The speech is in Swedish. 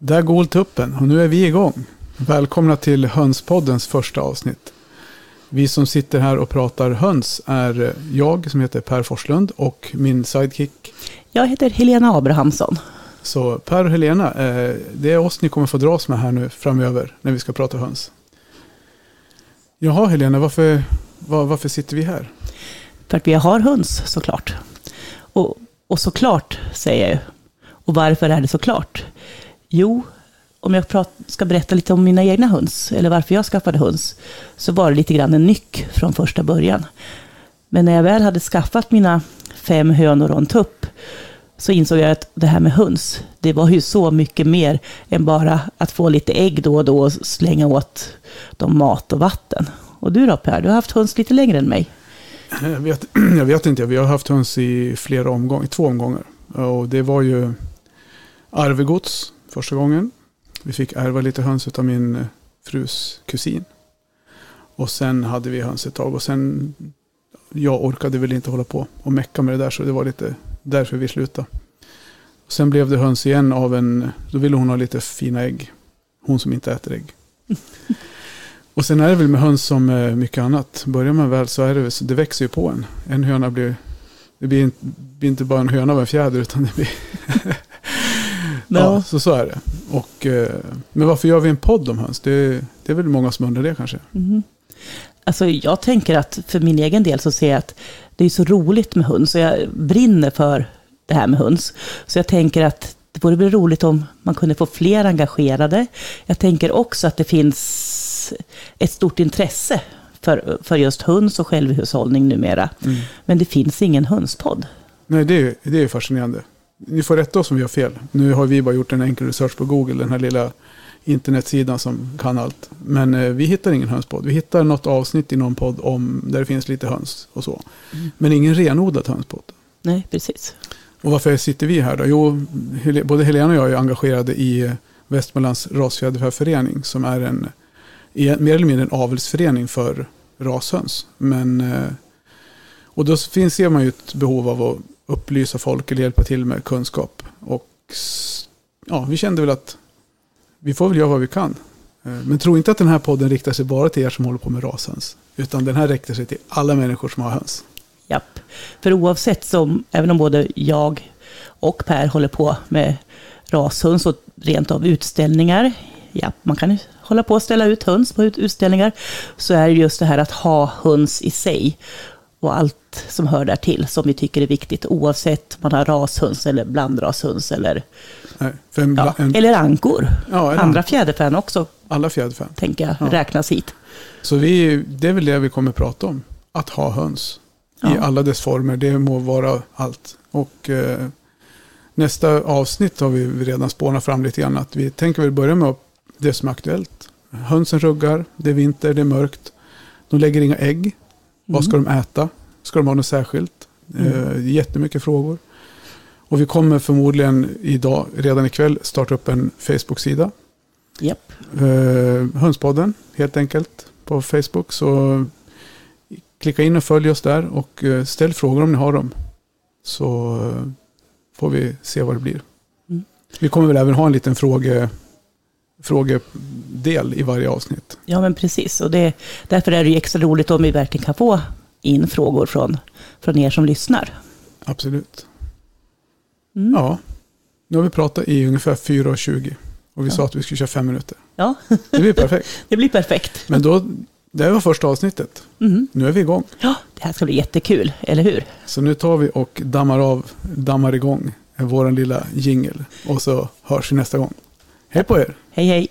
Där går tuppen och nu är vi igång. Välkomna till Hönspoddens första avsnitt. Vi som sitter här och pratar höns är jag som heter Per Forslund och min sidekick. Jag heter Helena Abrahamsson. Så Per och Helena, eh, det är oss ni kommer få dras med här nu framöver när vi ska prata höns. Jaha Helena, varför, var, varför sitter vi här? För att vi har höns såklart. Och, och såklart säger jag ju. Och varför är det såklart? Jo, om jag prat, ska berätta lite om mina egna höns, eller varför jag skaffade höns, så var det lite grann en nyck från första början. Men när jag väl hade skaffat mina fem hönor och en tupp, så insåg jag att det här med höns, det var ju så mycket mer än bara att få lite ägg då och då och slänga åt dem mat och vatten. Och du då Per, du har haft höns lite längre än mig. Jag vet, jag vet inte, vi har haft höns i flera omgångar, två omgångar. Och det var ju arvegods första gången. Vi fick ärva lite höns av min eh, frus kusin. Och sen hade vi höns ett tag och sen jag orkade väl inte hålla på och mecka med det där så det var lite därför vi slutade. Och sen blev det höns igen av en, då ville hon ha lite fina ägg. Hon som inte äter ägg. och sen är det väl med höns som mycket annat. Börjar man väl så är det, det växer ju på en. En höna blir, det blir inte bara en höna av en fjäder utan det blir No. Ja, så så är det. Och, eh, men varför gör vi en podd om höns? Det, det är väl många som undrar det kanske. Mm. Alltså jag tänker att för min egen del så ser jag att det är så roligt med höns och jag brinner för det här med höns. Så jag tänker att det vore väl roligt om man kunde få fler engagerade. Jag tänker också att det finns ett stort intresse för, för just höns och självhushållning numera. Mm. Men det finns ingen hönspodd. Nej, det är, det är fascinerande ni får rätta oss om vi har fel. Nu har vi bara gjort en enkel research på Google, den här lilla internetsidan som kan allt. Men eh, vi hittar ingen hönspodd. Vi hittar något avsnitt i någon podd om där det finns lite höns och så. Mm. Men ingen renodlad hönspodd. Nej, precis. Och varför sitter vi här då? Jo, både Helena och jag är engagerade i Västmanlands rasfjäderfäförening som är en mer eller mindre en avelsförening för rashöns. Men, eh, och då finns, ser man ju ett behov av att upplysa folk eller hjälpa till med kunskap. Och ja, vi kände väl att vi får väl göra vad vi kan. Eh, men tro inte att den här podden riktar sig bara till er som håller på med rashöns. Utan den här riktar sig till alla människor som har höns. Japp, för oavsett som, även om både jag och Per håller på med rashöns och rent av utställningar. Ja, man kan hålla på att ställa ut höns på utställningar. Så är det just det här att ha höns i sig och allt som hör där till som vi tycker är viktigt oavsett om man har rashöns eller blandrashöns eller, Nej, en, ja, en, eller ankor. Ja, Andra fjäderfän också. Alla fjäderfän. Tänker jag ja. räknas hit. Så vi, det är väl det vi kommer prata om. Att ha höns. Ja. I alla dess former. Det må vara allt. Och eh, nästa avsnitt har vi redan spånat fram lite grann. Att vi tänker väl börja med det som är aktuellt. Hönsen ruggar, det är vinter, det är mörkt. De lägger inga ägg. Vad ska de äta? Ska de ha något särskilt? Mm. Eh, jättemycket frågor. Och vi kommer förmodligen idag, redan ikväll, starta upp en Facebook-sida. Yep. Eh, Hönspodden, helt enkelt, på Facebook. Så klicka in och följ oss där och eh, ställ frågor om ni har dem. Så får vi se vad det blir. Mm. Vi kommer väl även ha en liten fråge, frågedel i varje avsnitt. Ja, men precis. Och det, därför är det ju extra roligt om vi verkligen kan få in frågor från, från er som lyssnar. Absolut. Mm. Ja, nu har vi pratat i ungefär 4.20 och vi ja. sa att vi skulle köra fem minuter. Ja. Det blir perfekt. det blir perfekt. Men då, det var första avsnittet. Mm. Nu är vi igång. Ja, det här ska bli jättekul, eller hur? Så nu tar vi och dammar av, dammar igång vår lilla jingel och så hörs vi nästa gång. Hej på er! Hej hej!